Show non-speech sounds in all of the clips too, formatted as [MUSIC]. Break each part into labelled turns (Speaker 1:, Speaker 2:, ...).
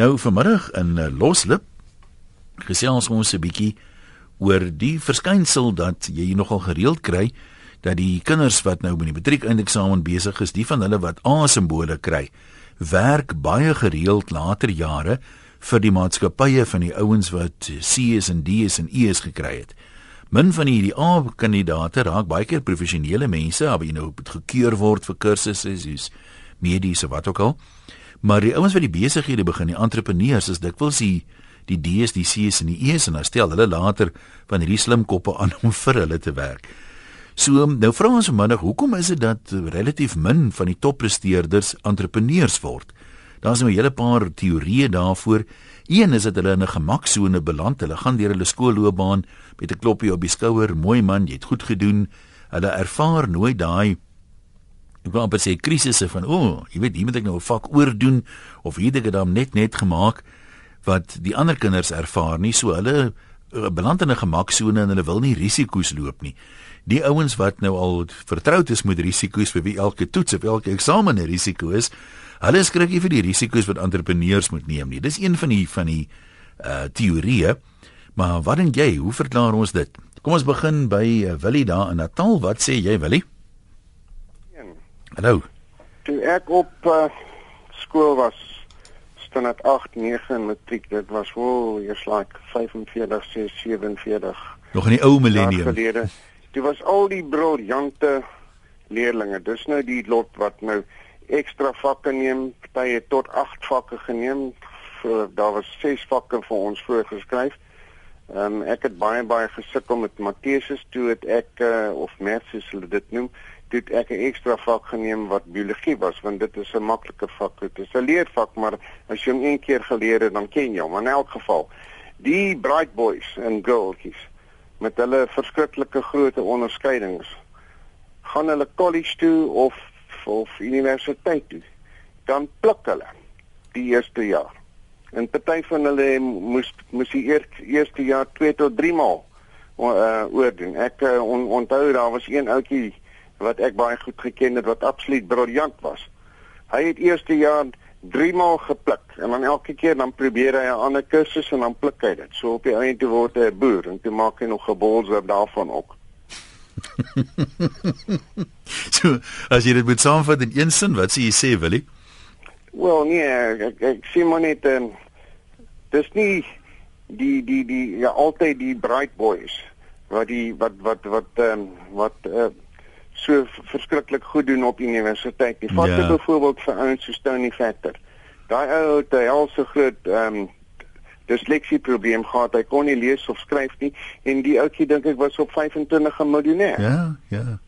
Speaker 1: Nou vanmiddag in uh, Loslip gesels ons 'n bietjie oor die verskynsel dat jy nogal gereeld kry dat die kinders wat nou met die matriekindeksamen besig is, die van hulle wat A-simbole kry, werk baie gereeld later jare vir die maatskappye van die ouens wat C's en D's en E's gekry het. Min van hierdie A-kandidate raak baie keer professionele mense, maar jy nou moet gekeur word vir kursusse soos mediese wat ook al. Maar die ouens wat die besighede begin, die entrepreneurs, is dikwels die die D's, die C's en die E's en dan stel hulle later van hierdie slim koppe aan om vir hulle te werk. So nou vra ons vanmiddag, hoekom is dit dat relatief min van die toppresteerders entrepreneurs word? Daar's nou 'n hele paar teorieë daarvoor. Een is dat hulle in 'n gemaksone beland. Hulle gaan deur hulle skoolloopbaan met 'n kloppie op die skouer. Mooi man, jy het goed gedoen. Hulle ervaar nooit daai ek wou amper sê krisisse van o, oh, jy weet, hier moet ek nou 'n vak oordoen of hier het ek dit net net gemaak wat die ander kinders ervaar nie. So hulle uh, beland in 'n gemaksone en hulle wil nie risiko's loop nie. Die ouens wat nou al vertroud is met risiko's vir wie elke toets of elke eksamen 'n risiko is, hulle skrik nie vir die risiko's wat entrepreneurs moet neem nie. Dis een van die van die uh teorieë. Maar wat dink jy? Hoe verklaar ons dit? Kom ons begin by uh, Willie daar in Natal. Wat sê jy, Willie? Hallo.
Speaker 2: Toe ek op uh, skool was, standaard 8, 9 in matriek, dit was wel eers like 45, 6, 47.
Speaker 1: Nog in die ou millennium.
Speaker 2: Dit was al die briljante leerdlinge. Dis nou die lot wat nou ekstra vakke neem, party tot 8 vakke geneem. Vir daar was 6 vakke vir ons voorgeskryf. Ehm um, ek het baie baie gesukkel met Matteus toe het ek uh, of Maths soos hulle dit noem het ek 'n ekstra vak geneem wat biologie was want dit is 'n maklike vak. Dit is 'n leervak, maar as jy hom een keer geleer het, dan ken jy hom. In elk geval, die bright boys en girltjies met hulle verskriklike groot onderskeidings gaan hulle college toe of of universiteit toe. Dan pluk hulle die eerste jaar. En party van hulle moes moes die eerste jaar 2 tot 3 maal uh oordoen. Ek uh, on, onthou daar was een ouetjie wat ek baie goed geken het wat absoluut briljant was. Hy het eerste jaar 3 maal gepluk en dan elke keer dan probeer hy 'n ander kursus en dan pluk hy dit. So op die einde word hy 'n boer en toe maak hy nog gebolswerp daarvan ook. [LAUGHS]
Speaker 1: so, as jy dit moet saamvat in een sin, wat sê jy sê, Willie?
Speaker 2: Wel, nee, ek, ek sê maar net um, dis nie die die die ja altyd die bright boys wat die wat wat wat ehm um, wat uh, so verskriklik goed doen op universiteit. Die vat ja. byvoorbeeld vir ouens so Tony Factor. Daai ou het al so groot ehm um, disleksie probleem gehad. Hy kon nie lees of skryf nie en die ouetjie dink ek was op 25 'n miljonair.
Speaker 1: Ja, ja.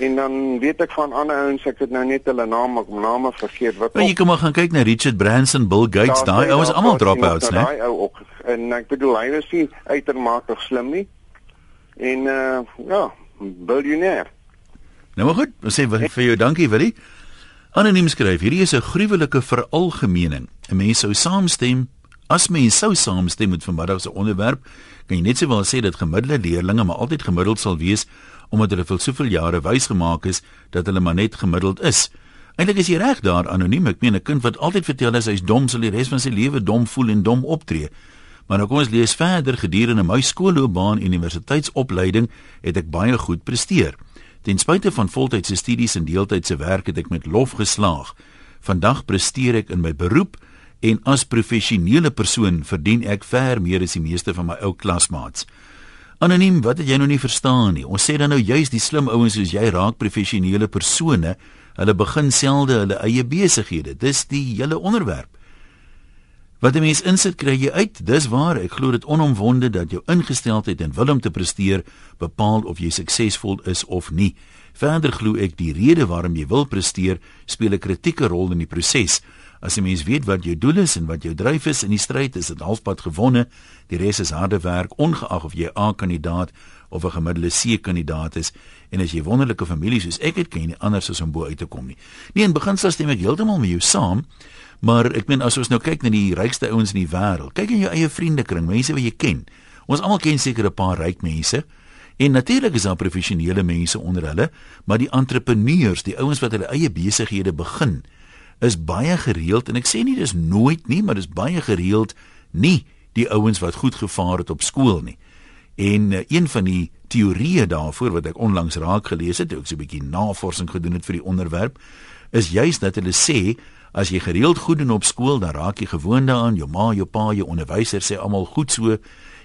Speaker 2: En dan weet ek van ander ouens, ek het nou net hulle name, name vergeet wat.
Speaker 1: Maar jy kom maar gaan kyk na Richard Branson, Bill Gates, daai ouens almal dropouts, né?
Speaker 2: Daai ou ook. En ek bedoel hy was nie uitermate slim nie. En uh ja, biljoenêr.
Speaker 1: Nou maar goed, ons sê vir jou dankie Willie. Anoniem skryf: Hierdie is 'n gruwelike veralgemening. 'n Mens sou saamstem as mens sou saamstem met vanmiddag se onderwerp, kan jy net sê wel sê dat gemiddelde leerdlinge maar altyd gemiddeld sal wees omdat hulle vir soveel jare wys gemaak is dat hulle maar net gemiddeld is. Eintlik is jy reg daar anoniem. Ek meen 'n kind wat altyd vertel as hy's dom sal die res van sy lewe dom voel en dom optree. Maar nou kom ons lees verder gedurende my skoolloopbaan en universiteitsopleiding het ek baie goed presteer. Ten spyte van voltydse studies en deeltydse werk het ek met lof geslaag. Vandag presteer ek in my beroep en as professionele persoon verdien ek ver meer as die meeste van my ou klasmaats. Anoniem, wat het jy nou nie verstaan nie? Ons sê dan nou juist die slim ouens soos jy raak professionele persone. Hulle begin selde hulle eie besighede. Dis die hele onderwerp. Wat 'n mens insit, kry jy uit. Dis waar. Ek glo dit onomwonde dat jou ingesteldheid en wil om te presteer bepaal of jy suksesvol is of nie. Verder glo ek die rede waarom jy wil presteer speel 'n kritieke rol in die proses. As 'n mens weet wat jou doel is en wat jou dryf is in die stryd, is dit halfpad gewonne. Die res is harde werk, ongeag of jy 'n A-kandidaat of 'n gemiddelde C-kandidaat is. En as jy wonderlike familie soos ek het, jy nie anders as om bo uit te kom nie. Nee, in beginsel stem ek heeltemal met jou saam. Maar ek meen as ons nou kyk na die rykste ouens in die wêreld, kyk in jou eie vriendekring, mense wat jy ken. Ons almal ken seker 'n paar ryk mense. En natuurlik is daar professionele mense onder hulle, maar die entrepreneurs, die ouens wat hulle eie besighede begin, is baie gereeld en ek sê nie dis nooit nie, maar dis baie gereeld nie die ouens wat goed gevaar het op skool nie. En uh, een van die teorieë daarvoor wat ek onlangs raak gelees het, ek so 'n bietjie navorsing gedoen het vir die onderwerp, is juis dat hulle sê as jy gereeld goed doen op skool, dan raak jy gewoond daaraan, jou ma, jou pa, jou onderwyser sê almal goed so.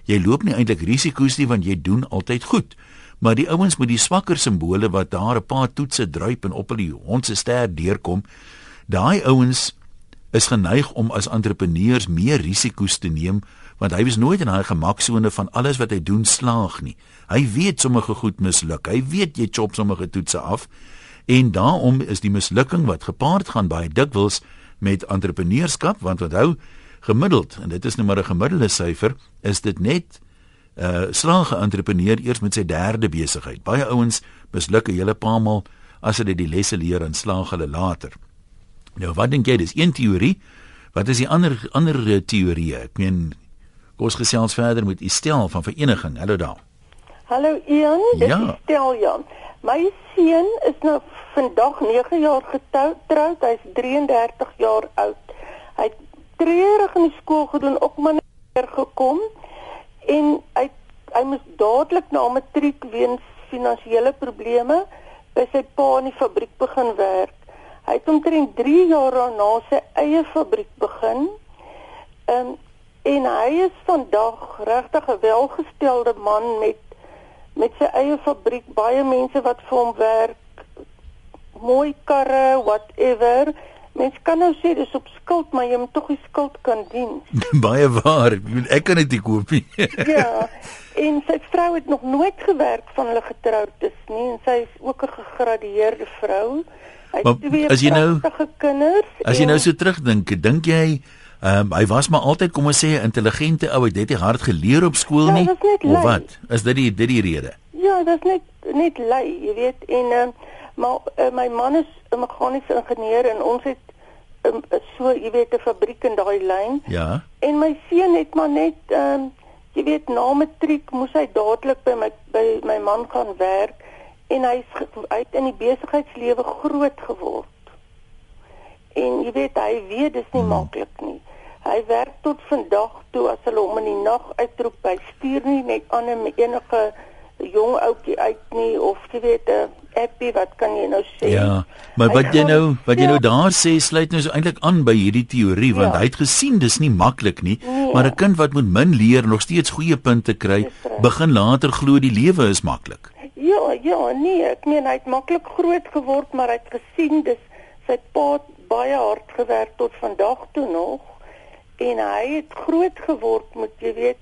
Speaker 1: Jy loop nie eintlik risiko's nie want jy doen altyd goed. Maar die ouens met die swakker simbole wat daar 'n paar toetse druip en op hulle hond se ster deurkom, daai ouens is geneig om as entrepreneurs meer risiko's te neem want hy was nooit in daai gemaksone van alles wat hy doen slaag nie. Hy weet sommige goed misluk. Hy weet jy chop sommige toetse af. En daarom is die mislukking wat gepaard gaan baie dikwels met entrepreneurskap want onthou gemiddeld en dit is nou maar 'n gemiddelde syfer is dit net 'n uh, slaage entrepreneur eers met sy derde besigheid. Baie ouens misluk 'n hele paar maal as hulle die lesse leer en slaag hulle later. Nou wat dink jy dis een teorie? Wat is die ander ander teorieë? Ek meen kom ons gesels verder met Estel van vereniging. Hallo daar.
Speaker 3: Hallo Ian, dit
Speaker 1: Ja.
Speaker 3: is Estel Jan. My seun is nou vandag 9 jaar getroud. Hy's 33 jaar oud. Hy het treurig in die skool gedoen, ook maar net gekom en hy hy moes dadelik na matriek weens finansiële probleme by sy pa in die fabriek begin werk. Hy het omtrent 3 jaar daarna sy eie fabriek begin. Ehm en hy is vandag regtig 'n welgestelde man met met sy eie fabriek, baie mense wat vir hom werk, mooi karre, whatever. Mens kan nou sê dis op skuld, maar jy moet tog die skuld kan dien. [LAUGHS]
Speaker 1: baie waar. Ek kan dit nie koop nie. [LAUGHS]
Speaker 3: Ja. En sy vrou het nog nooit gewerk van hulle getroud is nie en sy is ook 'n gegradueerde vrou. Hy het twee
Speaker 1: jy nou-
Speaker 3: pragtige kinders.
Speaker 1: As jy
Speaker 3: en-
Speaker 1: nou so terugdink, dink jy ehm um, hy was maar altyd kom ons sê 'n intelligente ou, hy het net hard geleer op skool
Speaker 3: Ja,
Speaker 1: nie
Speaker 3: is net
Speaker 1: of wat? Is dit die dit die rede?
Speaker 3: Ja, dit is net net lui, jy weet. En uh, maar uh, my man is 'n meganiese ingenieur en ons het um, so, jy weet, 'n fabriek in daai lyn.
Speaker 1: Ja.
Speaker 3: En my seun het maar net ehm um, jy weet na matriek moes hy dadelik by my by my man gaan werk en hy's hy het in die besigheidslewe groot geword. En jy weet hy weet dis nie
Speaker 1: Hmm.
Speaker 3: maklik nie. Hy werk tot vandag toe as hulle hom in die nag uitroep, hy stuur nie net aan 'n enige jong ouetjie uit nie of jy weet 'n appie wat kan jy nou sê?
Speaker 1: Ja, maar wat jy nou wat jy nou daar sê sluit nou so eintlik aan by hierdie teorie want
Speaker 3: Ja.
Speaker 1: hy het gesien dis nie maklik nie,
Speaker 3: Nee.
Speaker 1: maar 'n kind wat met min leer nog steeds goeie punte kry, begin later glo die lewe is maklik.
Speaker 3: Ja, ja, nee, ek meen hy het maklik groot geword, maar hy het gesien dis sy pa baie hard gewerk tot vandag toe nog en hy het groot geword met jy weet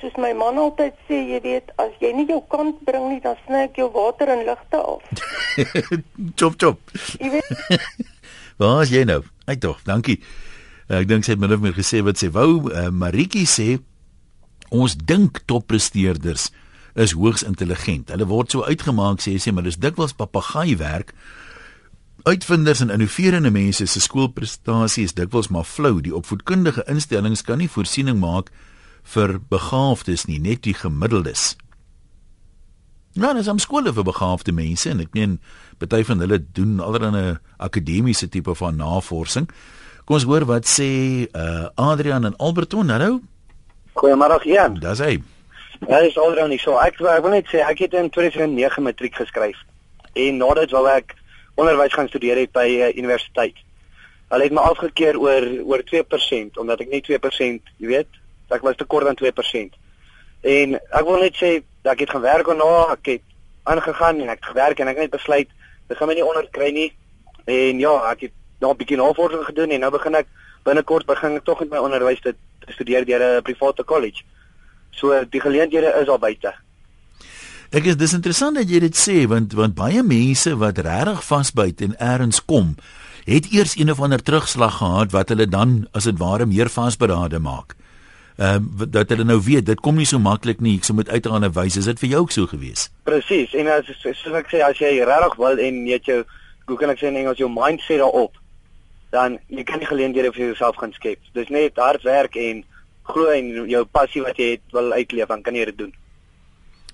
Speaker 3: soos my man altyd sê, jy weet, as jy nie jou kant bring nie, dan sny ek jou water en ligte af. [LAUGHS]
Speaker 1: chop chop.
Speaker 3: Jy weet, [LAUGHS]
Speaker 1: Waar is jy nou? Ai tog, dankie. Ek dink sy het min of meer gesê wat sy wou. Uh, Maritjie sê ons dink toppresteerders is hoogs intelligent. Hulle word so uitgemaak sê sy, maar dis dikwels papegaaiwerk. Uitvinders en innoverende mense se skoolprestasie is dikwels maar flou. Die opvoedkundige instellings kan nie voorsiening maak vir begaafdes nie, net die gemiddeldes. Nou, dis am skole vir begaafde mense en ek meen party van hulle doen allerlei akademiese tipe van navorsing. Kom ons hoor wat sê uh Adrian en Alberton. Hallo.
Speaker 4: Goeiemôre Ian.
Speaker 1: Dis hy.
Speaker 4: Ja, dis alreeds nie so. Ek, ek wil net sê ek het in 2009 matriek geskryf. En nadat wou ek onderwys gaan studeer het by uh, universiteit. Hulle het my afgekeur oor oor 2% omdat ek nie 2%, jy weet, ek was te kort aan 2%. En ek wil net sê dat ek het gaan werk daarna, ek het aangegaan en ek het gewerk en ek het net besluit ek gaan my nie onderkry nie. En ja, ek het nou 'n bietjie navorsing gedoen en nou begin ek binnekort begin ek tog met my onderwys te, studeer deur 'n private college. So die geleenthede is al buite.
Speaker 1: Ek is dis interessant dat jy dit sê want want baie mense wat regtig vasbyt en eers kom, het eers een of ander terugslag gehad wat hulle dan as dit ware meer vasberade maak. Ehm uh, dat hulle nou weet dit kom nie so maklik nie. Ek sou moet uiteraard wys is dit vir jou ook so gewees.
Speaker 4: Presies. En as soos ek sê as jy regtig wil en jy het jou hoe kan ek sê in Engels jou mindset daarop, dan jy kan die geleenthede vir jouself gaan skep. Dis net hard werk en glo en jou passie wat jy het wil uitleef, dan kan jy dit doen.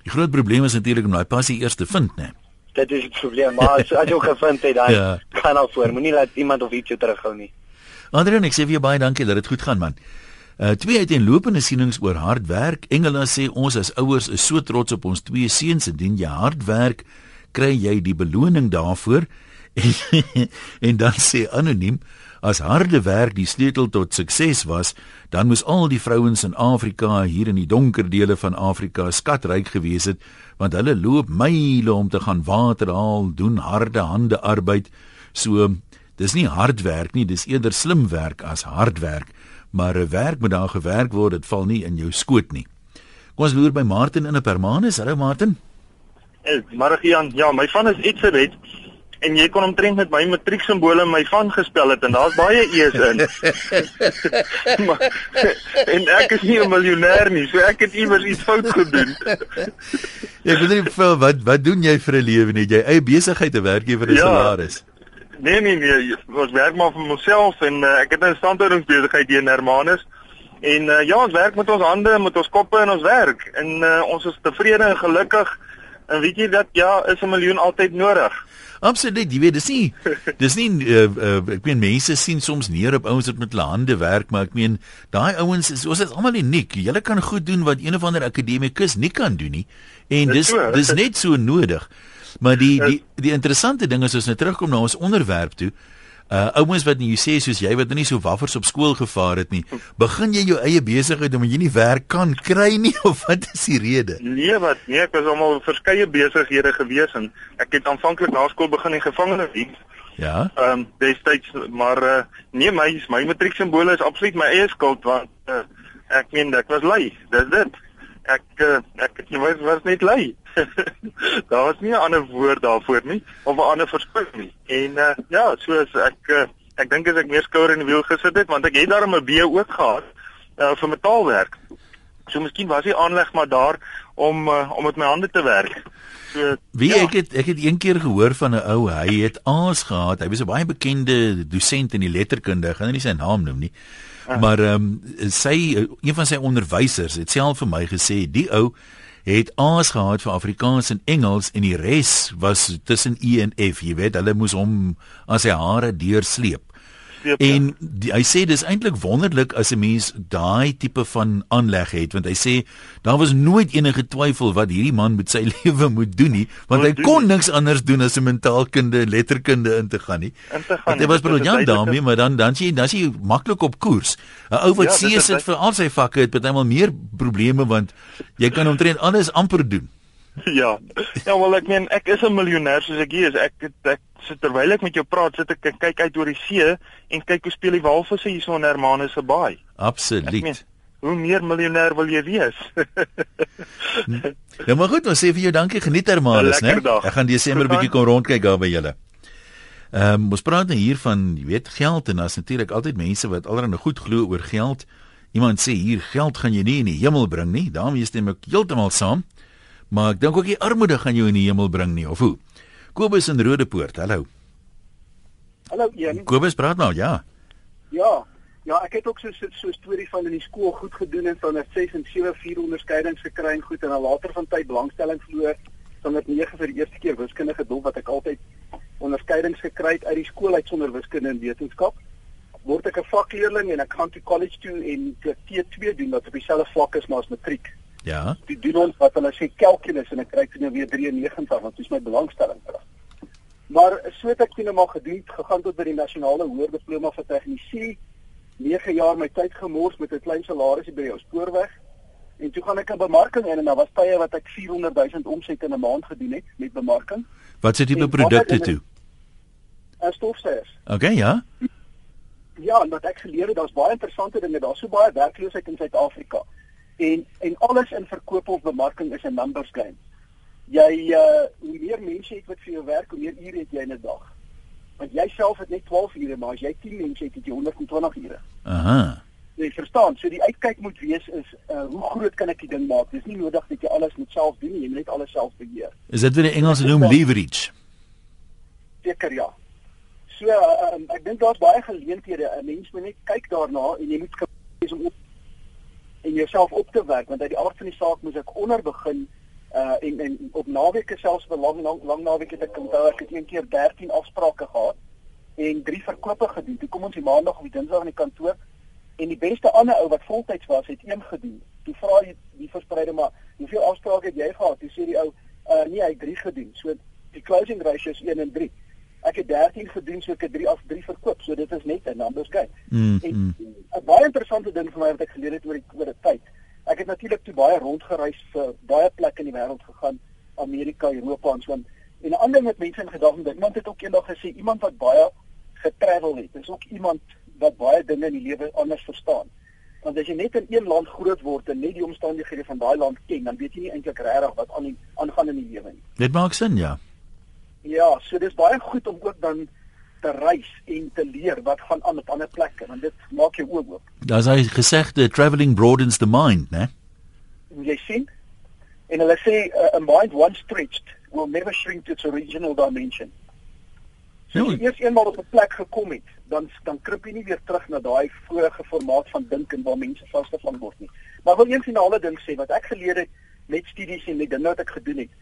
Speaker 1: Die groot probleem is natuurlik om daai passie eers te vind, né?
Speaker 4: dit is die probleem, maar as, as jy ook gevind het dan [LAUGHS]
Speaker 1: Ja.
Speaker 4: gaan al voor. Moenie laat iemand of iets jou terughou nie.
Speaker 1: Adrian, ek sê vir jou baie dankie dat dit goed gaan man. Uh twee uiteenlopende sienings oor hard werk. Engela sê ons as ouers is so trots op ons twee seuns indien jy hard werk, kry jy die beloning daarvoor. En, [LAUGHS] en dan sê anoniem As harde werk die sleutel tot sukses was, dan moes al die vrouens in Afrika hier in die donker dele van Afrika skatryk gewees het, want hulle loop myle om te gaan water haal, doen harde hande arbeid. So dis nie hard werk nie, dis eerder slim werk as hard werk, maar 'n werk moet daar gewerk word, dit val nie in jou skoot nie. Kom ons loer by Martin in 'n Permanus. Hallo Martin.
Speaker 5: Hey, Môre Jan, ja, my van is Itzebeth en jy kon omtrent met my matriek simbole my van gespel het en daar's baie e's in. [LAUGHS] maar, en ek is nie 'n miljonair nie, so ek het iewers iets fout gedoen. [LAUGHS]
Speaker 1: Ek weet nie vir wat wat doen jy vir 'n lewe nie? Jy eie besigheid te werk jy vir 'n
Speaker 5: Ja.
Speaker 1: salaris.
Speaker 5: Nee nee nee, ons werk maar vir myself en uh, ek het 'n standhoudingsbesigheid hier in Hermanus. En uh, ja, ons werk met ons hande, met ons koppe en ons werk en uh, ons is tevrede en gelukkig. En weet jy dat ja, is 'n miljoen altyd nodig.
Speaker 1: Absoluut, jy weet, dis nie [LAUGHS] dis nie uh, uh, ek meen mense sien soms neer op ouens wat met hulle hande werk, maar ek meen daai ouens is ons is almal uniek. Julle kan goed doen wat een of ander akademikus nie kan doen nie. En
Speaker 5: Dis
Speaker 1: dis
Speaker 5: so.
Speaker 1: dis net so nodig. Maar die [LAUGHS] die die interessante ding is as ons nou terugkom na ons onderwerp toe, uh ouens wat jy sê soos jy wat nie so waffers op skool gevaar het nie, begin jy jou eie besigheid omdat jy nie werk kan kry nie [LAUGHS] of wat is die rede?
Speaker 5: Nee, wat? Nee, ek was almal verskeie besighede gewees en ek het aanvanklik na skool begin in gevangenediens.
Speaker 1: Ja.
Speaker 5: Ehm um, destyds maar uh, nee, my my matriek simbole is absoluut my eie skuld want uh, ek meen ek was lui. Dis dit. Ek uh, ek het nie was, was net lui. Daar was nie 'n ander woord daarvoor nie of 'n ander verskoning nie. En uh, ja, soos ek uh, ek dink as ek meer skouer in die wiel gesit het want ek het daarom 'n B ook gehad uh, vir metaalwerk. So miskien was die aanleg maar daar om uh, om met my hande te werk. So
Speaker 1: Wie
Speaker 5: ja,
Speaker 1: ek het ek het een keer gehoor van 'n ou, hy het A's gehad. Hy was 'n baie bekende dosent in die letterkunde, ek gaan nou nie sy naam noem nie. Maar ehm um, sy een van sy onderwysers het self vir my gesê die ou het A's gehad vir Afrikaans en Engels en die res was tussen E en F, jy weet, hulle moes hom aan sy hare deursleep.
Speaker 5: Sleep, ja.
Speaker 1: En die, hy sê dis eintlik wonderlik as 'n mens daai tipe van aanleg het want hy sê daar was nooit enige twyfel wat hierdie man met sy [LAUGHS] lewe moet doen nie want hy
Speaker 5: Moet doen
Speaker 1: kon
Speaker 5: nie.
Speaker 1: niks anders doen as 'n mentaalkunde en letterkunde in te gaan nie.
Speaker 5: In te gaan
Speaker 1: Want hy was briljant daarmee, maar dan dan sien jy dan sien jy maklik op koers. 'n Ou wat
Speaker 5: Ja, dit is
Speaker 1: sit vir al sy vakke het baie meer probleme want jy kan omtrent alles amper doen. [LAUGHS]
Speaker 5: Ja. Ja, wel ek meen ek is 'n miljonair soos ek hier is. Ek ek, ek sit terwyl ek met jou praat, sit ek en kyk uit oor die see en kyk hoe speel die walvisse hierso in Hermanus se baai. Ek meen,
Speaker 1: Absoluut.
Speaker 5: hoe meer miljonair wil jy wees? [LAUGHS]
Speaker 1: Nou maar goed, ons sê vir jou dankie, geniet Hermanus, né? Ek gaan Desember 'n bietjie kom rondkyk daar by julle. Ehm um, ons praat nou hier van, jy weet, geld en daar's natuurlik altyd mense wat alreeds goed glo oor geld. Iemand sê hier geld gaan jy nie in die hemel bring nie. daarmee stem ek heeltemal saam. Maar ek dink ook die armoede gaan jou in die hemel bring nie, of hoe? Kobus in Rodepoort. Hallo.
Speaker 6: Hallo Ian.
Speaker 1: Kobus praat nou, ja.
Speaker 6: Ja. Ja, ek het ook so so, so storie van in die skool goed gedoen en van 'n 6 en 7 4 onderskeidings gekry en goed en dan later van tyd belangstelling verloor van met 9 vir die eerste keer wiskunde gedoen wat ek altyd onderskeidings gekry het uit die skool uit sonder wiskunde en wetenskap. Word ek 'n vakleerling en ek gaan toe college toe en ek T2 doen wat op dieselfde vlak is maar as matriek.
Speaker 1: Ja.
Speaker 6: Toe doen ons wat hulle sê calculus en ek kry toe nou weer 93 want dit is my belangstelling terug. Maar so het ek toe nou maar gedoen, gegaan tot by die nasionale hoër diploma vir tegnisie. 9 jaar my tyd gemors met 'n klein salarisie by jou spoorweg. En toe gaan ek 'n bemarking in en daar was tye wat ek 400 000 omset in 'n maand gedoen het met bemarking.
Speaker 1: Wat se tipe produkte toe?
Speaker 6: En stofsuiers.
Speaker 1: Okay, ja.
Speaker 6: Ja, en wat ek geleer het, daar's baie interessante dinge. Daar's so baie werkloosheid in Suid-Afrika. En en alles in verkoop of bemarking is 'n numbers game. Jy uh hoe meer mense het wat vir jou werk, hoe meer ure het jy in 'n dag. Want jy self het net 12 ure, maar as jy 10 mense het, het jy 120 ure.
Speaker 1: Aha.
Speaker 6: Jy verstaan, so die uitkyk moet wees is uh hoe groot kan ek die ding maak? Dis nie nodig dat jy alles moet self doen nie, jy moet net alles self beheer.
Speaker 1: Is dit wat die Engelse noem leverage?
Speaker 6: Seker ja. So uh, um, ek dink daar's baie geleenthede. 'n Mens moet net kyk daarna en jy moet wees om op en jouself op te werk want uit die aard van die saak moet ek onder begin Uh en en op naweke selfs vir lang lang, naweke het ek onthou ek het een keer 13 afsprake gehad en drie verkope gedoen. Toe kom ons die maandag of die dinsdag in die kantoor en die beste ander ou wat voltyds was het een gedoen. Toe vra hy die verspreider maar hoeveel afsprake het jy gehad? Toe sê die ou uh nee, hy het 3 gedoen. So die closing ratio is 1 en 3. Ek het 13 gedoen, so ek het 3 af 3 verkoop. So dit is net 'n numbers game.
Speaker 1: Mm,
Speaker 6: En
Speaker 1: mm.
Speaker 6: 'n baie interessante ding vir my wat ek geleer het oor die oor die tyd. Ek het natuurlik toe baie rondgereis vir baie plekke in die wêreld gegaan, Amerika, Europa en so aan. En 'n ander ding wat mense in gedagte het, iemand het ook eendag gesê iemand wat baie getravel het, is ook iemand wat baie dinge in die lewe anders verstaan. Want as jy net in een land groot word en net die omstandighede van daai land ken, dan weet jy nie eintlik regtig wat aan aangaan in die lewe nie.
Speaker 1: Dit maak sin, ja.
Speaker 6: Ja, so dis baie goed om ook dan te reis en te leer wat gaan aan op ander plekke, want dit maak jou oë oop.
Speaker 1: Daar's hy gesegde travelling broadens the mind, né?
Speaker 6: jy sien en hulle sê uh, a mind once stretched will never shrink to its original dimension. So as jy eers eenmaal op 'n plek gekom het, dan dan krip jy nie weer terug na daai vorige formaat van dink en waar mense vasgevang word nie. Maar ek wil een finale ding sê wat ek geleer het met studies en met dinge wat ek gedoen het.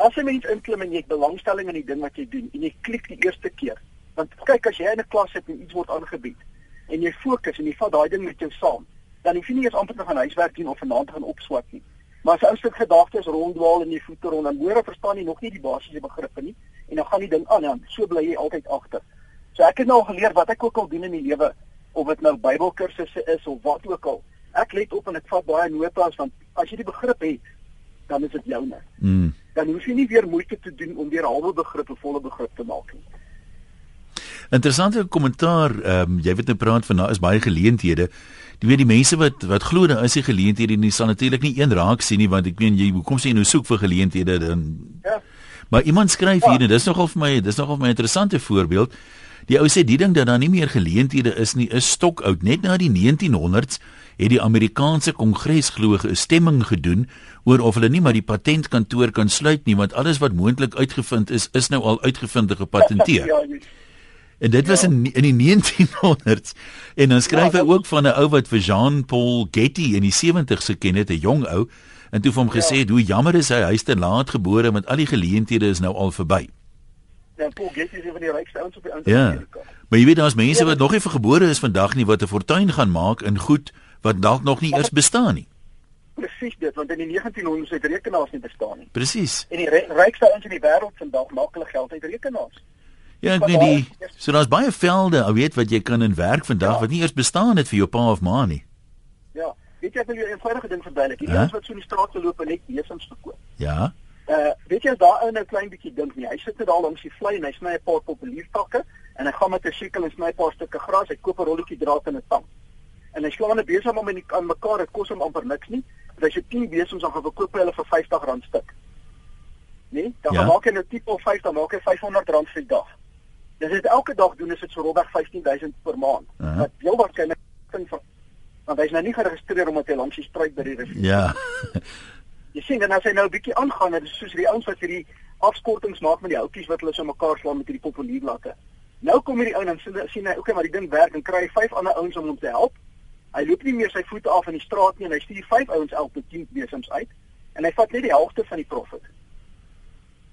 Speaker 6: As 'n mens inklim en jy het belangstelling in die ding wat jy doen en jy klik die eerste keer, want kyk as jy in 'n klas sit en iets word aangebied en jy fokus en jy vat daai ding met jou saam, dan hoef jy nie eens amper te gaan huiswerk doen of vanaand te gaan opswat nie. Maar as 'n ou stuk gedagtes ronddwaal in jou voete rond, dan hoor of verstaan jy nog nie die basiese begrippe nie en dan gaan die ding aan en so bly jy altyd agter. So ek het nou geleer wat ek ook al doen in die lewe of dit nou Bybelkursusse is of wat ook al. Ek let op en ek vat baie notas want as jy die begrip het, dan is dit joune.
Speaker 1: Mm.
Speaker 6: Dan hoef jy nie weer moeite te doen om weer halwe begrip of volle begrip te maak nie.
Speaker 1: Interessante kommentaar. Ehm um, jy weet nou praat van daar is baie geleenthede. Jy weet die mense wat wat glo daar is die geleenthede en jy sal natuurlik nie een raak sien nie want ek meen jy hoekom sê jy nou soek vir geleenthede dan
Speaker 6: Ja.
Speaker 1: Maar iemand skryf hier en dis nogal vir my dis nogal vir my 'n interessante voorbeeld. Die ou sê die ding dat daar nie meer geleenthede is nie is stokoud. Net na die 1900s het die Amerikaanse Kongres glo 'n stemming gedoen oor of hulle nie maar die patentkantoor kan sluit nie want alles wat moontlik uitgevind is is nou al uitgevind en gepatenteer. [LAUGHS]
Speaker 6: Ja, jy
Speaker 1: En dit was in in die 1900s. En dan skryf hy ook van 'n ou wat vir Jean-Paul Getty in die 70's geken het, 'n jong ou, en toe vir hom gesê het hoe jammer is hy hy's te laat gebore want al die geleenthede is nou al verby.
Speaker 6: Ja, Paul Getty is een van die rykste ouens op die ouens
Speaker 1: Ja.
Speaker 6: in Amerika.
Speaker 1: Maar jy weet daar's mense wat nog nie vir gebore is vandag nie wat 'n fortuin gaan maak in goed wat dalk nog nie eers bestaan nie.
Speaker 6: Presies dit, want in die 1900s het rekenaars nie bestaan nie.
Speaker 1: Presies.
Speaker 6: En die ry- rykste ouens in die wêreld vandag maak hulle geld uit rekenaars.
Speaker 1: Ja, ek weet die so daar's baie velde, ou weet wat jy kan in werk vandag
Speaker 6: Ja.
Speaker 1: wat nie eers bestaan het vir jou pa of ma nie.
Speaker 6: Ja, weet jy ek wil jou 'n eenvoudige ding verduidelik. Die
Speaker 1: Hæ?
Speaker 6: ouens wat so in die straat loop en net besems verkoop.
Speaker 1: Ja.
Speaker 6: Uh weet jy as daar ou nou klein bietjie dink nie. Hy sit net daar langs die vlei en hy sny 'n paar populiertakke en hy gaan met 'n sikkel en sny 'n paar stukke gras. Hy koop 'n rolletjie draad en 'n tang. En hy slaan dit besig om in die, aan mekaar. Dit kos hom amper niks nie. Want as jy 10 besems dan gaan verkoop hy hulle vir R50 stuk. Nee, dan Ja. maak hy nou tipe of 5 dan maak hy R500 vir die dag. Dis dit elke dag doen is dit so rondweg 15000 per maand. Wat heel waarskynlik ding van want hy's nou nie geregistreer omdat hy langs die struik by die rivier
Speaker 1: Ja. [LAUGHS]
Speaker 6: Jy sien dan as hy nou 'n bietjie aangaan, dit is soos die ouens wat hierdie afskortings maak met die houtjies wat hulle so mekaar slaan met hierdie populierlatte. Nou kom hierdie ou en dan sien, sien hy, okay, maar die ding werk en kry vyf ander ouens om hom te help. Hy loop nie meer sy voete af in die straat nie en hy stuur vyf ouens elk met 10 besems uit en hy vat net die helfte van die profit.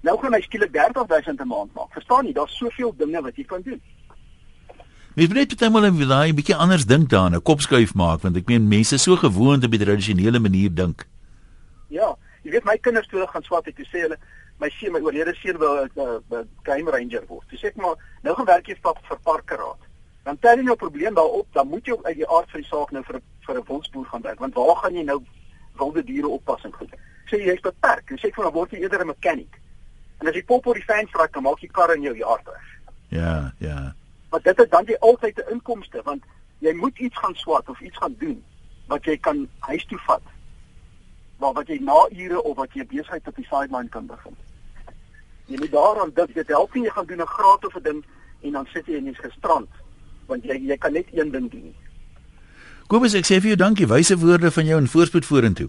Speaker 6: Nou gaan hy skielik 30000 'n maand maak. Verstaan jy? Daar's soveel dinge wat jy kan doen.
Speaker 1: Mens moet net partymal en daai 'n bietjie anders dink daaraan, 'n kopskuif maak want ek meen mense is so gewoond op die tradisionele manier dink.
Speaker 6: Ja, jy weet my kinders toe hulle gaan swat het, toe sê hulle my seun, my oorlede seun wil 'n uh, crime ranger word. Toe sê ek maar, nou gaan werk jy vir vir parkeraad. Dan tel jy nou probleem daarop, dan moet jy uit die aard van die saak nou vir vir 'n wildsboer gaan werk, want waar gaan jy nou wilde diere oppassing goed? Sê jy jy's beperk. Jy sê van dan word jy eerder 'n mechanic. En as jy pop oor die fans vra, dan maak jy kar in jou yard reg.
Speaker 1: Ja, ja.
Speaker 6: Maar dit is dan jy altyd 'n inkomste want jy moet iets gaan swat of iets gaan doen wat jy kan huis toe vat. Maar wat jy na ure of wat jy besigheid op die sideline kan begin. Jy moet daaraan dink dit help nie jy gaan doen 'n graad of 'n ding en dan sit jy en jy's gestrand want jy jy kan net een ding doen.
Speaker 1: Kobus, ek sê vir jou dankie, wyse woorde van jou en voorspoed vorentoe.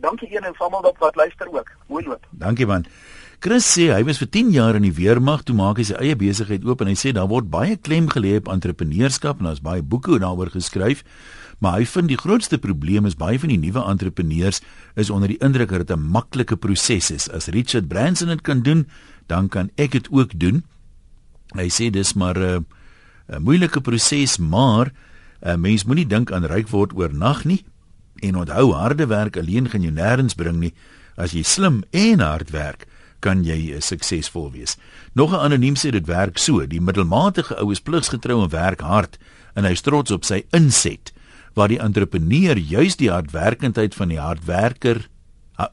Speaker 6: Dankie een en almal wat wat luister ook. Mooi loop.
Speaker 1: Dankie man. Chris sê hy was vir 10 jaar in die weermag, toe maak hy sy eie besigheid oop en hy sê daar word baie klem gelê op entrepreneurskap en daar's baie boeke daaroor geskryf. Maar hy vind die grootste probleem is baie van die nuwe entrepreneurs is onder die indruk dat dit 'n maklike proses is. As Richard Branson dit kan doen, dan kan ek dit ook doen. Hy sê dis maar 'n uh, 'n moeilike proses, maar 'n uh, mens moenie dink aan ryk word oornag nie. En onthou, harde werk alleen gaan jou nêrens bring nie. As jy slim en hard werk, kan jy suksesvol wees. Nog 'n anoniem sê dit werk so: die middelmatige ou is pligsgetrou en werk hard en hy trots op sy inset, waar die entrepreneur juis die hardwerkendheid van die hardwerker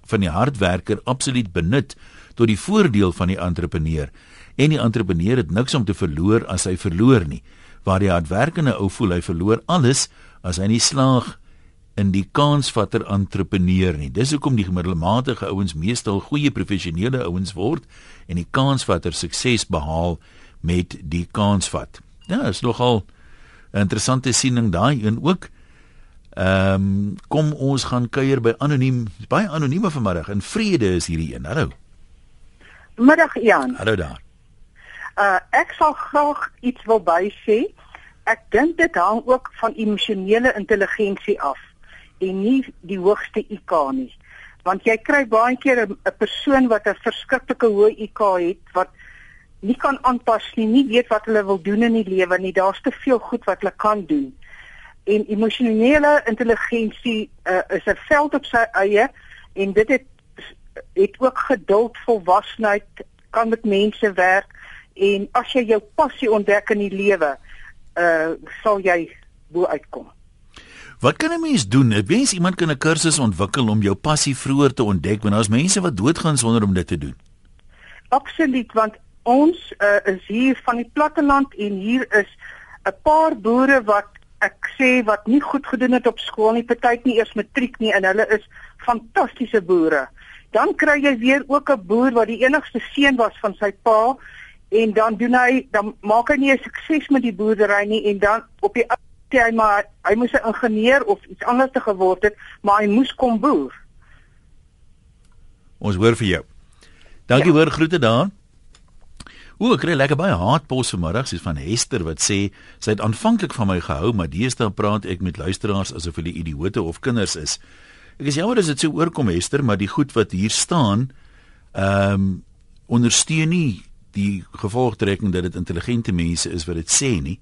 Speaker 1: van die hardwerker absoluut benut tot die voordeel van die entrepreneur. En die entrepreneur het niks om te verloor as hy verloor nie. Waar die hardwerkende ou voel hy verloor alles as hy nie slaag in die kansvatter entrepreneur nie. Dis hoekom die gemiddelmatige ouens meestal goeie professionele ouens word en die kansvatter sukses behaal met die kansvat. Ja is nogal 'n interessante siening daai een ook Ehm um, kom ons gaan kuier by anoniem baie anonieme vanmiddag in vrede is hierdie een hallo
Speaker 7: Middag Jan
Speaker 1: Hallo daar
Speaker 7: Uh ek sal graag iets wil by sê. Ek dink dit hang ook van emosionele intelligensie af en nie die hoogste IQ nie. Want jy kry baie keer 'n persoon wat 'n verskriklike hoë IQ het wat nie kan aanpas nie, nie weet wat hulle wil doen in die lewe nie. Daar's te veel goed wat hulle kan doen. En emosionele intelligensie uh, is 'n veld op sy eie en dit het het ook geduld, volwassenheid, kan met mense werk en as jy jou passie ontdek in die lewe, uh sal jy bo uitkom.
Speaker 1: Wat kan 'n mens doen? Ek wens iemand kan 'n kursus ontwikkel om jou passie vroeër te ontdek, want daar's mense wat doodgaan sonder om dit te doen.
Speaker 7: Absoluut, want ons uh, is hier van die platteland en hier is 'n paar boere wat ek sê wat nie goed gedoen het op skool nie, party nie eers matriek nie en hulle is fantastiese boere. Dan kry jy weer ook 'n boer wat die enigste seun was van sy pa en dan doen hy dan maak hy nie 'n sukses met die boerdery nie en dan op die sê hy maar hy moes 'n ingenieur of iets anders te geword het, maar hy moes kom boer.
Speaker 1: Ons hoor vir jou. Dankie ja. hoor groete daar. O, ek kry lekker baie haatpos vanmiddag, sies van Hester wat sê sy het aanvanklik van my gehou, maar deesdae praat ek met luisteraars asof hulle idioote of kinders is. Ek is jammer as dit so oorkom Hester, maar die goed wat hier staan, ehm um, ondersteun nie die gevolgtrekking dat dit intelligente mense is wat dit sê nie.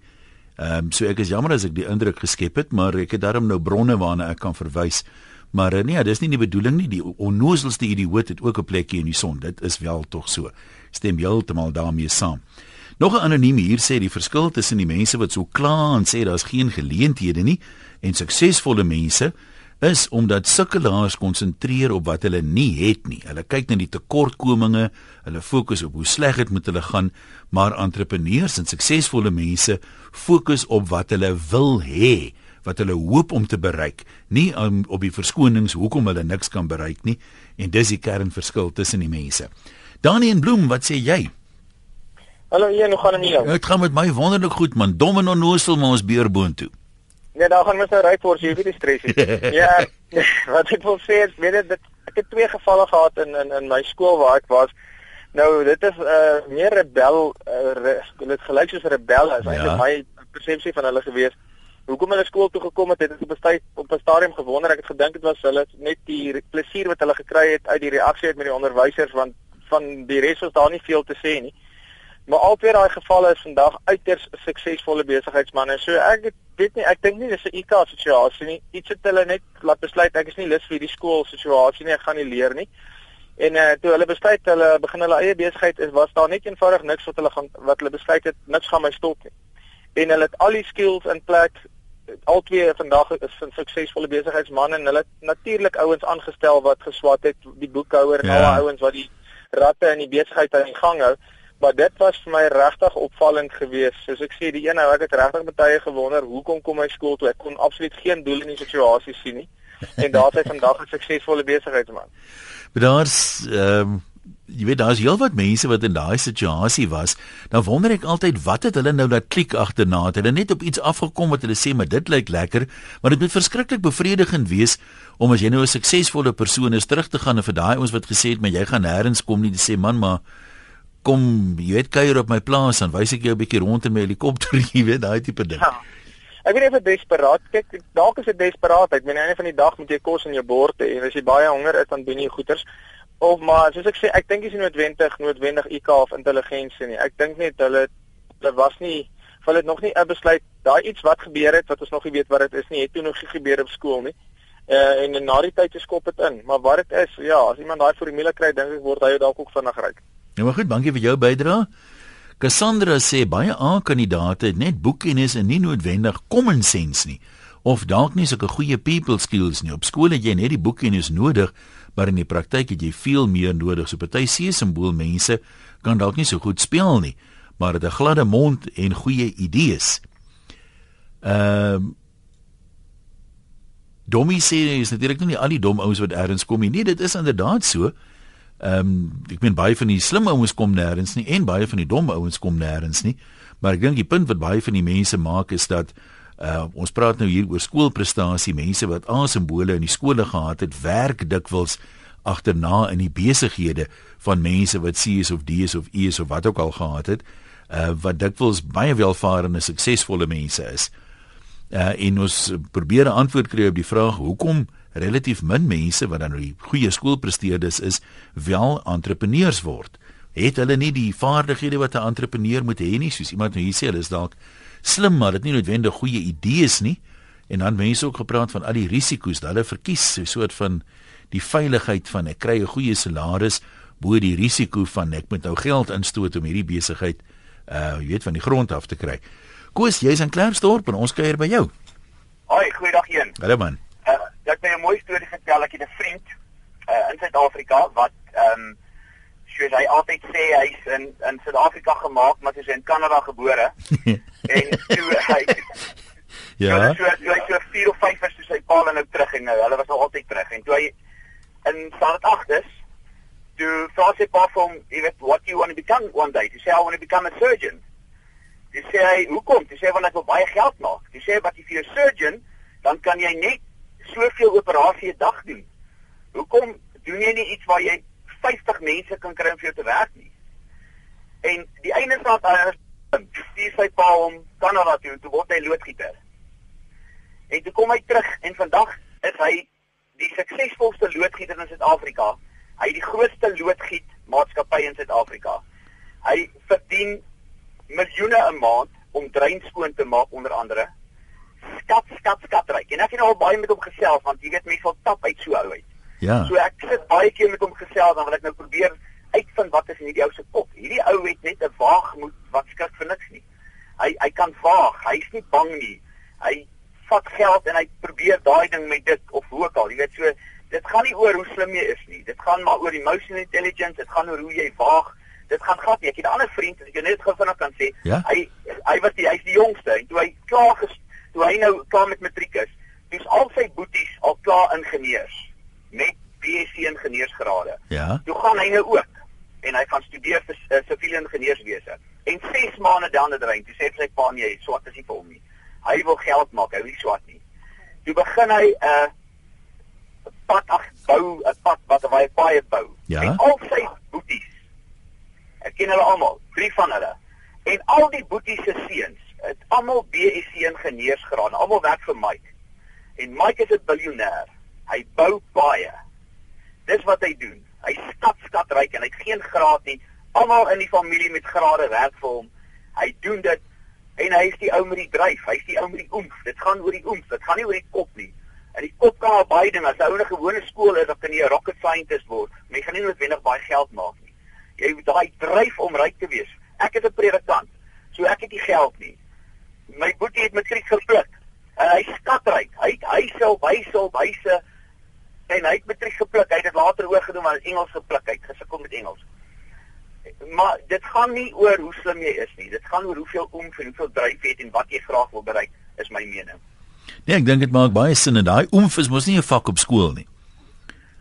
Speaker 1: Ehm um, so ek is jammer as ek die indruk geskep het, maar ek het daarom nou bronne waarna ek kan verwys. Maar uh, nee, dis nie die bedoeling nie. Die onnozelste idioot het ook 'n plekjie in die son. Dit is wel tog so. Stem heeltemal daarmee saam. Nog 'n anoniem hier sê die verskil tussen die mense wat so kla en sê daar's geen geleenthede nie en suksesvolle mense is omdat sukkelaars konsentreer op wat hulle nie het nie. Hulle kyk na die tekortkominge, hulle fokus op hoe sleg dit met hulle gaan, maar entrepreneurs en suksesvolle mense fokus op wat hulle wil hê, wat hulle hoop om te bereik, nie om, op die verskonings hoekom hulle niks kan bereik nie, en dis die kernverskil tussen die mense. Danie en Bloem, wat sê jy?
Speaker 8: Hallo, hier nog gaan nie jou.
Speaker 1: Dit gaan met my wonderlik goed man. Dom en onnoosel maar ons beerboontoe.
Speaker 8: Nee, daar gaan mens nou ry vir, jy hoef nie stres nie. [LAUGHS] ja, [LAUGHS] wat ek wil sê is, weet dit ek het twee gevalle gehad in in in my skool waar ek was. Nou, dit is 'n uh, meer rebel, uh, dit gelyk soos rebel as ja. eintlik my persepsie van hulle gewees. Hoekom hulle skool toe gekom het, het ek op 'n tyd op 'n stadium gewonder. Ek het gedink dit was hulle net die plesier wat hulle gekry het uit die reaksie uit met die onderwysers want van die res was daar nie veel te sê nie. Maar albei daai gevalle is vandag uiters suksesvolle besigheidsmense. So ek weet nie, ek dink nie dis 'n IK situasie nie. Iets het hulle net laat besluit ek is nie lus vir die skool situasie nie, ek gaan nie leer nie. En eh uh, toe hulle besluit hulle begin hulle eie besigheid is was daar net eenvoudig niks wat hulle gaan wat hulle besluit het niks gaan my stop nie. En hulle het al die skills in plek. Albei vandag is 'n suksesvolle besigheidsmense en hulle natuurlik ouens aangestel wat geswat het, die boekhouer en ja. al die ouens wat die ratte in die besigheid aan die gang hou maar dit was vir my regtig opvallend geweest. Soos ek sê, die een nou ek het regtig baie gewonder hoekom kom my skool toe? Ek kon absoluut geen doel in die situasie sien nie. En daar het hy vandag 'n suksesvolle besigheidsman.
Speaker 1: Maar daar's ehm um, jy weet daar's heelwat mense wat in daai situasie was. Dan wonder ek altyd wat het hulle nou dat klik agterna? Het hulle net op iets afgekom wat hulle sê maar dit lyk lekker, maar dit moet verskriklik bevredigend wees om as jy nou 'n suksesvolle persoon is terug te gaan en vir daai ons wat gesê het maar jy gaan nêrens kom nie, dis sê man maar kom, jy weet kuier op my plaas dan wys ek jou 'n bietjie rond in my helikopter, [LAUGHS] jy weet daai tipe ding. Ja.
Speaker 8: ek weet of dit desperaat kyk dalk is dit desperaatheid. Aan die einde van die dag moet jy kos in jou bord hê en as jy baie honger is dan doen jy goeters. Of maar soos ek sê, ek dink dis nie noodwendig noodwendig IQ of intelligensie nie. Ek dink net hulle hulle was nie hulle het nog nie 'n besluit daai iets wat gebeur het wat ons nog nie weet wat dit is nie, het toe nog gebeur op skool nie. Uh, en na die tyd skop dit in, maar wat dit is, ja, as iemand daai formule kry, dink ek word hy dalk ook vinnig ryk.
Speaker 1: Ja, maar goed, dankie vir jou bydrae. Cassandra sê baie A-kandidate het net boekkennis en nie noodwendig common sense nie of dalk nie sulke goeie people skills nie. Op skool het jy net die boekkennis nodig, maar in die praktyk het jy veel meer nodig. So party C-simbool mense kan dalk nie so goed speel nie, maar het 'n gladde mond en goeie idees. Ehm um, Dommie sê is natuurlik nie al die dom ouens wat ergens kom nie. Nee, dit is inderdaad so. Ehm um, ek meen baie van die slim ouens kom nêrens nie en baie van die dom ouens kom nêrens nie. Maar ek dink die punt wat baie van die mense maak is dat uh, ons praat nou hier oor skoolprestasie, mense wat A-simbole in die skole gehad het, werk dikwels agterna in die besighede van mense wat C's of D's of E's of wat ook al gehad het, uh, wat dikwels baie welvarende, suksesvolle mense is. Uh, en ons probeer 'n antwoord kry op die vraag hoekom relatief min mense wat dan nou die goeie skoolpresteerders is, wel entrepreneurs word. Het hulle nie die vaardighede wat 'n entrepreneur moet hê nie, soos iemand nou hier sê, hulle is dalk slim, maar dit nie noodwendig goeie idees nie. En dan mense ook gepraat van al die risiko's dat hulle verkies, so 'n soort van die veiligheid van ek kry 'n goeie salaris bo die risiko van ek moet nou geld instoot om hierdie besigheid uh jy weet van die grond af te kry. Koos, jy's in Klerksdorp en ons kuier by jou.
Speaker 9: Hoi, goeiedag een.
Speaker 1: Hallo man.
Speaker 9: Uh, ek het 'n mooi storie vertel. Ek het 'n vriend uh, in Suid-Afrika wat ehm um, soos hy altyd sê hy's in in Suid-Afrika gemaak, maar hy's in Kanada gebore. [LAUGHS] en toe hy
Speaker 1: Ja.
Speaker 9: So so hy so 4 of 5 is toe sy pa nou terug en nou, hulle was nog altyd terug en toe hy in staat 8 is toe vra sy pa vir hom, jy weet, what do you want to become one day? Hy sê I want to become a surgeon. Hy sê hy, hoekom? Hy sê want ek wil baie geld maak. Hy sê wat if you're a surgeon, dan kan jy net soveel operasies 'n dag doen. Hoekom doen jy nie iets waar jy 50 mense kan kry om vir jou te werk nie? En die einde van daai stuur sy pa hom Kanada toe toe word hy loodgieter. En toe kom hy terug en vandag is hy die suksesvolste loodgieter in Suid-Afrika. Hy het die grootste loodgiet maatskappy in Suid-Afrika. Hy verdien miljoene 'n maand om drein skoon te maak onder andere. Skat skat skat ryk. En ek het nou al baie met hom gesels want jy weet mense sal tap uit so ou uit.
Speaker 1: Ja.
Speaker 9: So ek sit baie keer met hom gesels dan wil ek nou probeer uitvind wat is in hierdie ou se kop. Hierdie ou het net 'n waagmoed wat skrik vir niks nie. Hy hy kan waag. Hy's nie bang nie. Hy vat geld en hy probeer daai ding met dit of hoe ook al. Jy weet so dit gaan nie oor hoe slim jy is nie. Dit gaan maar oor emotional intelligence. Dit gaan oor hoe jy waag. Dit gaan gat nie. Ek het 'n ander vriend wat ek net gou vinnig kan sê.
Speaker 1: Ja?
Speaker 9: Hy hy was die hy's die jongste en toe hy klaar ges, toe hy nou klaar met matriek is, dis al sy boeties al klaar ingenieurs BSc ingenieursgrade.
Speaker 1: Ja.
Speaker 9: Toe gaan hy nou ook en hy gaan studeer vir uh, siviele ingenieurswese. En 6 maande dan het hy, toe sê sy pa nee, swart is nie vir hom nie. Hy wil geld maak, hy wil nie swart nie. Toe begin hy 'n uh, pad ag bou, 'n pad wat hy baie bou.
Speaker 1: Ja.
Speaker 9: En al sy boeties. Ek ken hulle almal, drie van hulle. En al die boeties se seuns, het almal BSc ingenieursgraad, almal werk vir Mike. En Mike is 'n biljoenêr. Hy bou baie. Dis wat hy doen. Hy skat skat ryk en hy het geen graad nie. Almal in die familie met grade werk vir hom. Hy doen dit en hy is die ou met die dryf. Hy's die ou met die oomf. Dit gaan oor die oomf. Dit gaan nie oor die kop nie. En die kop kan al baie dinge. As jy 'n gewone skool is, dan kan jy 'n rocket scientist word. Jy gaan nie noodwendig baie geld maak nie. Jy moet daai dryf om ryk te wees. Ek is 'n predikant. So ek het nie geld nie. My boetie het matriek gepluk. En hy skatryk. Hy het huise huise op huise en hy het matriek gepluk. Hy het dit later oorgedoen maar in Engels gepluk. Hy het gesukkel met Engels. Maar dit gaan nie oor hoe slim jy is nie. Dit gaan oor hoeveel oomf en hoeveel dryf jy het en wat jy graag wil bereik, is my mening.
Speaker 1: Nee, ek dink dit maak baie sin en daai oomf is mos nie 'n vak op skool nie.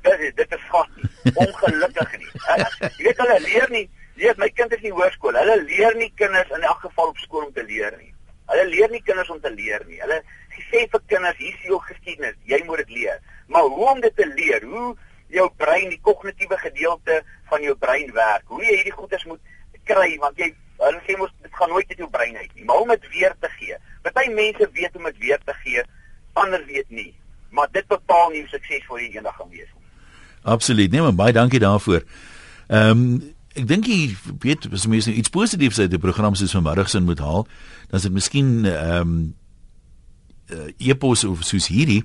Speaker 9: Dit is dit is gat nie. Ongelukkig nie. [LAUGHS] Jy weet hulle leer nie. Leer my kind is nie hoërskool. Hulle leer nie kinders in elk geval op skool om te leer nie. Hulle leer nie kinders om te leer nie. Hulle sê vir kinders, hier is jou geskiedenis, jy moet dit leer. Maar hoe om dit te leer? Hoe jou brein, die kognitiewe gedeelte van jou brein werk. Hoe jy hierdie goeders moet kry want jy Hulle sê mos dit gaan nooit uit jou brein uit nie, maar om dit weer te gee. Party mense weet om dit weer te gee, ander weet nie. Maar dit bepaal nie hoe suksesvol jy eendag gaan wees nie.
Speaker 1: Absoluut. Nee, maar baie dankie daarvoor. Ehm um, ek dink jy weet as mense nou iets positiefs uit die program soos vanmiddag sin moet haal, dan is dit miskien ehm um, uh, epos of soos hierdie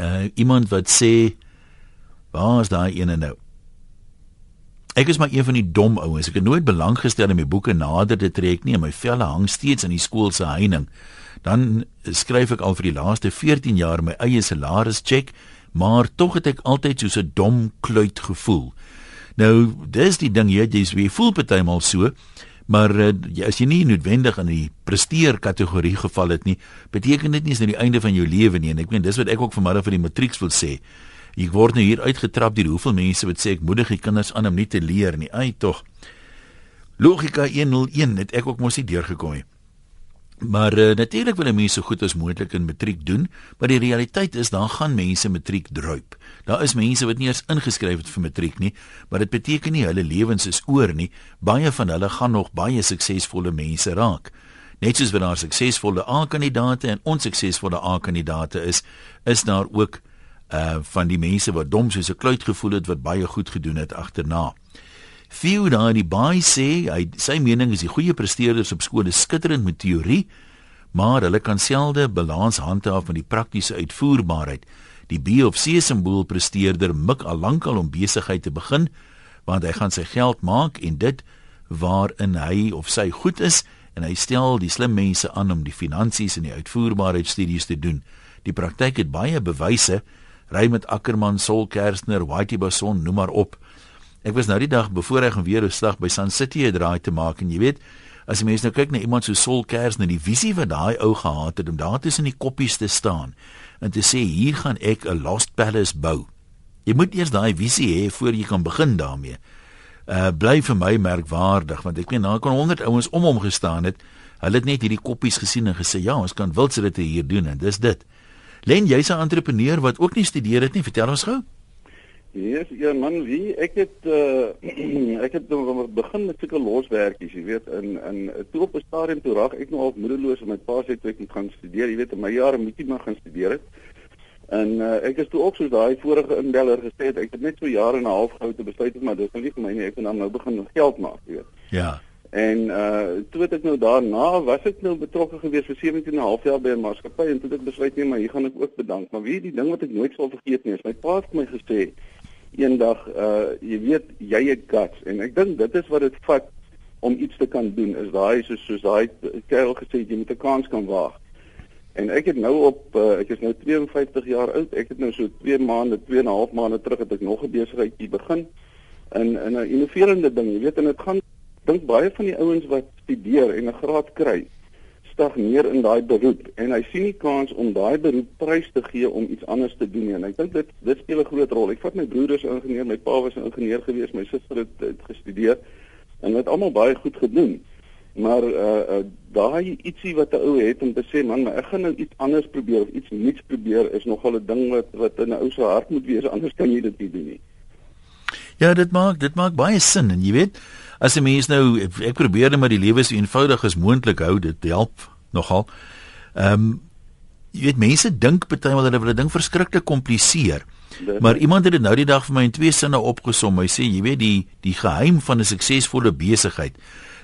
Speaker 1: uh, iemand wat sê waar is daai ene nou? Ek is maar een van die dom ouens. Ek het nooit belang gestel om my boeke nader te trek nie. My velle hang steeds in die skool se heining. Dan skryf ek al vir die laaste 14 jaar my eie salaris check, maar tog het ek altyd so 'n dom kluit gevoel. Nou, dis die ding jy jy's wie voel partymal so, maar uh, as jy nie noodwendig in die presteer kategorie geval het nie, beteken dit nie dis nou die einde van jou lewe nie en ek meen dis wat ek ook vanmiddag vir die matrieks wil sê. Ek word nou hier uitgetrap deur hoeveel mense wat sê ek moedig die kinders aan om nie te leer nie. Ai tog. Logika 101 het ek ook mos nie deurgekom nie. Maar uh, natuurlik wil mense so goed as moontlik in matriek doen, maar die realiteit is dan gaan mense matriek druip. Daar is mense wat nie eens ingeskryf het vir matriek nie, maar dit beteken nie hulle lewens is oor nie. Baie van hulle gaan nog baie suksesvolle mense raak. Net soos wat daar suksesvolle A-kandidate en onsuksesvolle A-kandidate is, is daar ook uh van die mense wat dom soos 'n kluit gevoel het wat baie goed gedoen het agterna. Theo daar die baie sê, hy sy mening is die goeie presteerders op skole skitterend met teorie, maar hulle kan selde balans handhaaf met die praktiese uitvoerbaarheid. Die B of C simbool presteerder mik al lankal om besigheid te begin, want hy gaan sy geld maak en dit waarin hy of sy goed is en hy stel die slim mense aan om die finansies en die uitvoerbaarheidstudies te doen. Die praktyk het baie bewyse ry met Ackerman, Sol Kerstner, Whitey Bason, noem maar op. Ek was nou die dag voor ek gaan weer 'n slag by Sun City 'n draai te maak en jy weet, as jy mense nou kyk na iemand so Sol Kerstner, die visie wat daai ou gehad het om daar tussen die koppies te staan en te sê hier gaan ek 'n Lost Palace bou. Jy moet eers daai visie hê voor jy kan begin daarmee. Uh bly vir my merkwaardig want ek meen daar kon 100 ouens om hom gestaan het. Hulle het net hierdie koppies gesien en gesê ja, ons kan wildse dit hier doen en dis dit. Len, jy's 'n entrepreneur wat ook nie studeer het nie. Vertel ons gou.
Speaker 10: Yes, ja man, wie ek het uh, [CLEARS THROAT] ek het nou begin met sulke loswerkies, jy weet, in in toe op 'n stadium toe raak ek nou al moedeloos om my pa sê toe ek moet gaan studeer, jy weet, in my jare moet jy maar gaan studeer het. En uh, ek is toe ook soos daai vorige inbeller gesê het, ek het net so jare en 'n half gehou te besluit maar dis nou nie vir my nie, ek moet nou begin geld maak, jy weet.
Speaker 1: Ja.
Speaker 10: En uh toe het ek nou daarna was ek nou betrokke gewees vir 17 en 'n half jaar by 'n maatskappy en toe het ek besluit nee maar hier gaan ek ook bedank. Maar weet jy die ding wat ek nooit sal vergeet nie is my pa het my gesê eendag uh jy weet jy het guts en ek dink dit is wat dit vat om iets te kan doen is daai soos soos daai kerel gesê jy moet 'n kans kan waag. En ek het nou op uh, ek is nou 52 jaar oud. Ek het nou so 2 maande, 2 en 'n half maande terug het ek nog 'n besigheidjie begin in in 'n innoverende ding. Jy weet en dit gaan dink baie van die ouens wat studeer en 'n graad kry stagneer in daai beroep en hy sien nie kans om daai beroep prys te gee om iets anders te doen nie. En ek dink dit dit speel 'n groot rol. Ek vat my broer is ingenieur, my pa was 'n ingenieur gewees, my suster het, het gestudeer en het almal baie goed gedoen. Maar uh, uh daai ietsie wat 'n ou het om te sê man, maar ek gaan nou iets anders probeer of iets nuuts probeer is nogal 'n ding wat wat in 'n ou se hart moet wees anders kan jy dit nie doen nie.
Speaker 1: Ja, dit maak dit maak baie sin en jy weet as 'n mens nou ek, probeer net maar die lewe so eenvoudig as moontlik hou, dit help nogal. Ehm um, jy weet mense dink partymal hulle wil 'n ding verskriklik kompliseer. Maar iemand het dit nou die dag vir my in twee sinne opgesom. Hy sê jy weet die die geheim van 'n suksesvolle besigheid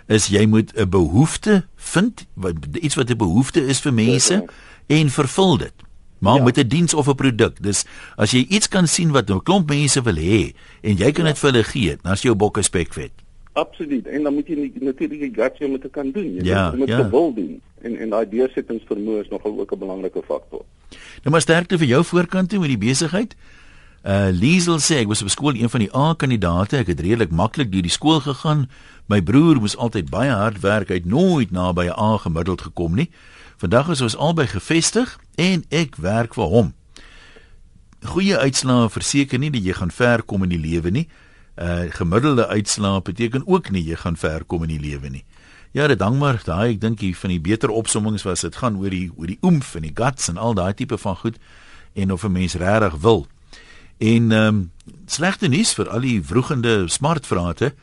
Speaker 1: is jy moet 'n behoefte vind, wat iets wat 'n behoefte is vir mense en vervul dit. Maar ja. met 'n diens of 'n produk. Dis as jy iets kan sien wat 'n klomp mense wil hê en jy kan dit ja. vir hulle gee, dan is jou bokke spekvet.
Speaker 10: Absoluut. En dan moet jy natuurlik die guts om dit te kan doen. Jy
Speaker 1: ja,
Speaker 10: moet
Speaker 1: ja.
Speaker 10: dit wil doen. En en daai deursettingsvermoë is nogal ook 'n belangrike faktor.
Speaker 1: Nou maar sterkte vir jou voorkant toe met die besigheid. Uh Liesel sê ek was op skool een van die A-kandidate. Ek het redelik maklik deur die skool gegaan. My broer moes altyd baie hard werk. Hy het nooit naby 'n A gemiddeld gekom nie. Vandag is ons albei gevestig en ek werk vir hom. Goeie uitslae verseker nie dat jy gaan ver kom in die lewe nie uh gemiddelde uitslae beteken ook nie jy gaan ver kom in die lewe nie. Ja, dit hang maar daai ek dink hier van die beter opsommings was dit gaan oor die oor die oomf en die guts en al daai tipe van goed en of 'n mens regtig wil. En ehm um, slegte nuus vir al die vroegende smartvrate.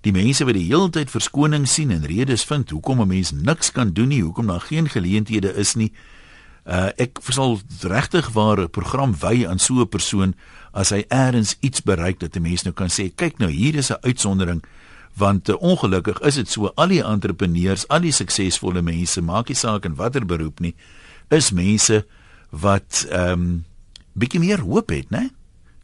Speaker 1: Die mense wat die hele tyd verskoning sien en redes vind hoekom 'n mens niks kan doen nie, hoekom daar geen geleenthede is nie. Uh ek sal regtig waar 'n program wy aan so 'n persoon as hy eers iets bereik dat 'n mens nou kan sê, kyk nou, hier is 'n uitsondering want uh, ongelukkig is dit so al die entrepreneurs, al die suksesvolle mense, maak nie saak in watter beroep nie, is mense wat ehm um, bietjie meer hoop het, né?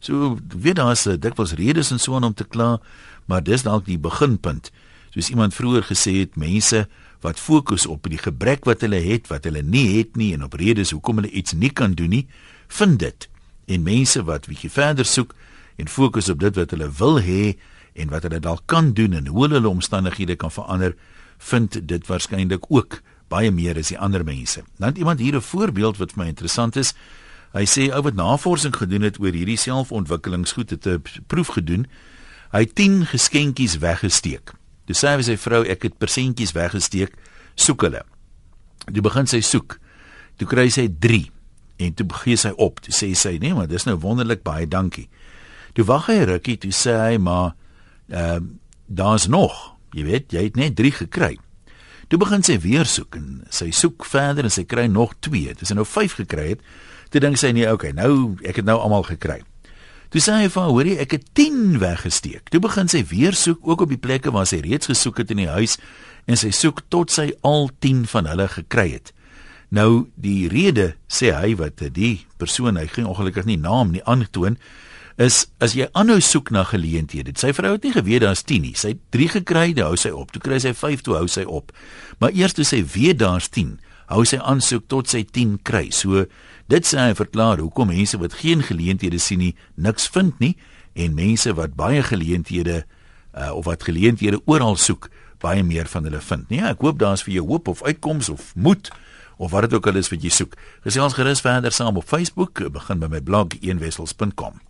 Speaker 1: So weet daar's dikwels redes en so aan om te kla, maar dis dalk die beginpunt. Soos iemand vroeër gesê het, mense wat fokus op die gebrek wat hulle het, wat hulle nie het nie en op redes hoekom hulle iets nie kan doen nie, vind dit. En mense wat bietjie verder soek en fokus op dit wat hulle wil hê en wat hulle dalk kan doen en hoe hulle omstandighede kan verander, vind dit waarskynlik ook baie meer as die ander mense. Nou iemand hier 'n voorbeeld wat vir my interessant is. Hy sê ou wat navorsing gedoen het oor hierdie selfontwikkelingsgoed het 'n proef gedoen. Hy het 10 geskenkies weggesteek. Dis sê hy sy vrou ek het persentjies weggesteek, soek hulle. Toe begin sy soek. Toe kry sy 3 en toe begin sy op. Toe sê sy nee, maar dis nou wonderlik baie dankie. Toe wag hy rukkie, toe sê hy maar ehm uh, daar's nog. Jy weet, jy het net 3 gekry. Toe begin sy weer soek en sy soek verder en sy kry nog 2. Dis nou 5 gekry het. Toe dink sy nee, okay, nou ek het nou almal gekry. Toe sê hy vir hoorie, ek het 10 weggesteek. Toe begin sy weer soek ook op die plekke waar sy reeds gesoek het in die huis en sy soek tot sy al 10 van hulle gekry het. Nou die rede sê hy wat die persoon hy geen ongelukkig nie naam nie aantoon is as jy aanhou soek na geleenthede. Sy vrou het nie geweet daar's 10 nie. Sy het 3 gekry, dan hou sy op. Toe kry sy 5, toe hou sy op. Maar eers toe sy weet daar's 10, hou sy aansoek tot sy 10 kry. So dit sê hy verklaar hoekom mense wat geen geleenthede sien nie, niks vind nie en mense wat baie geleenthede uh, of wat geleenthede oral soek, baie meer van hulle vind. Nee, ek hoop daar's vir jou hoop of uitkoms of moed of wat dit ook al is wat jy soek. Gesels gerus verder saam op Facebook, begin by my blog eenwessels.com.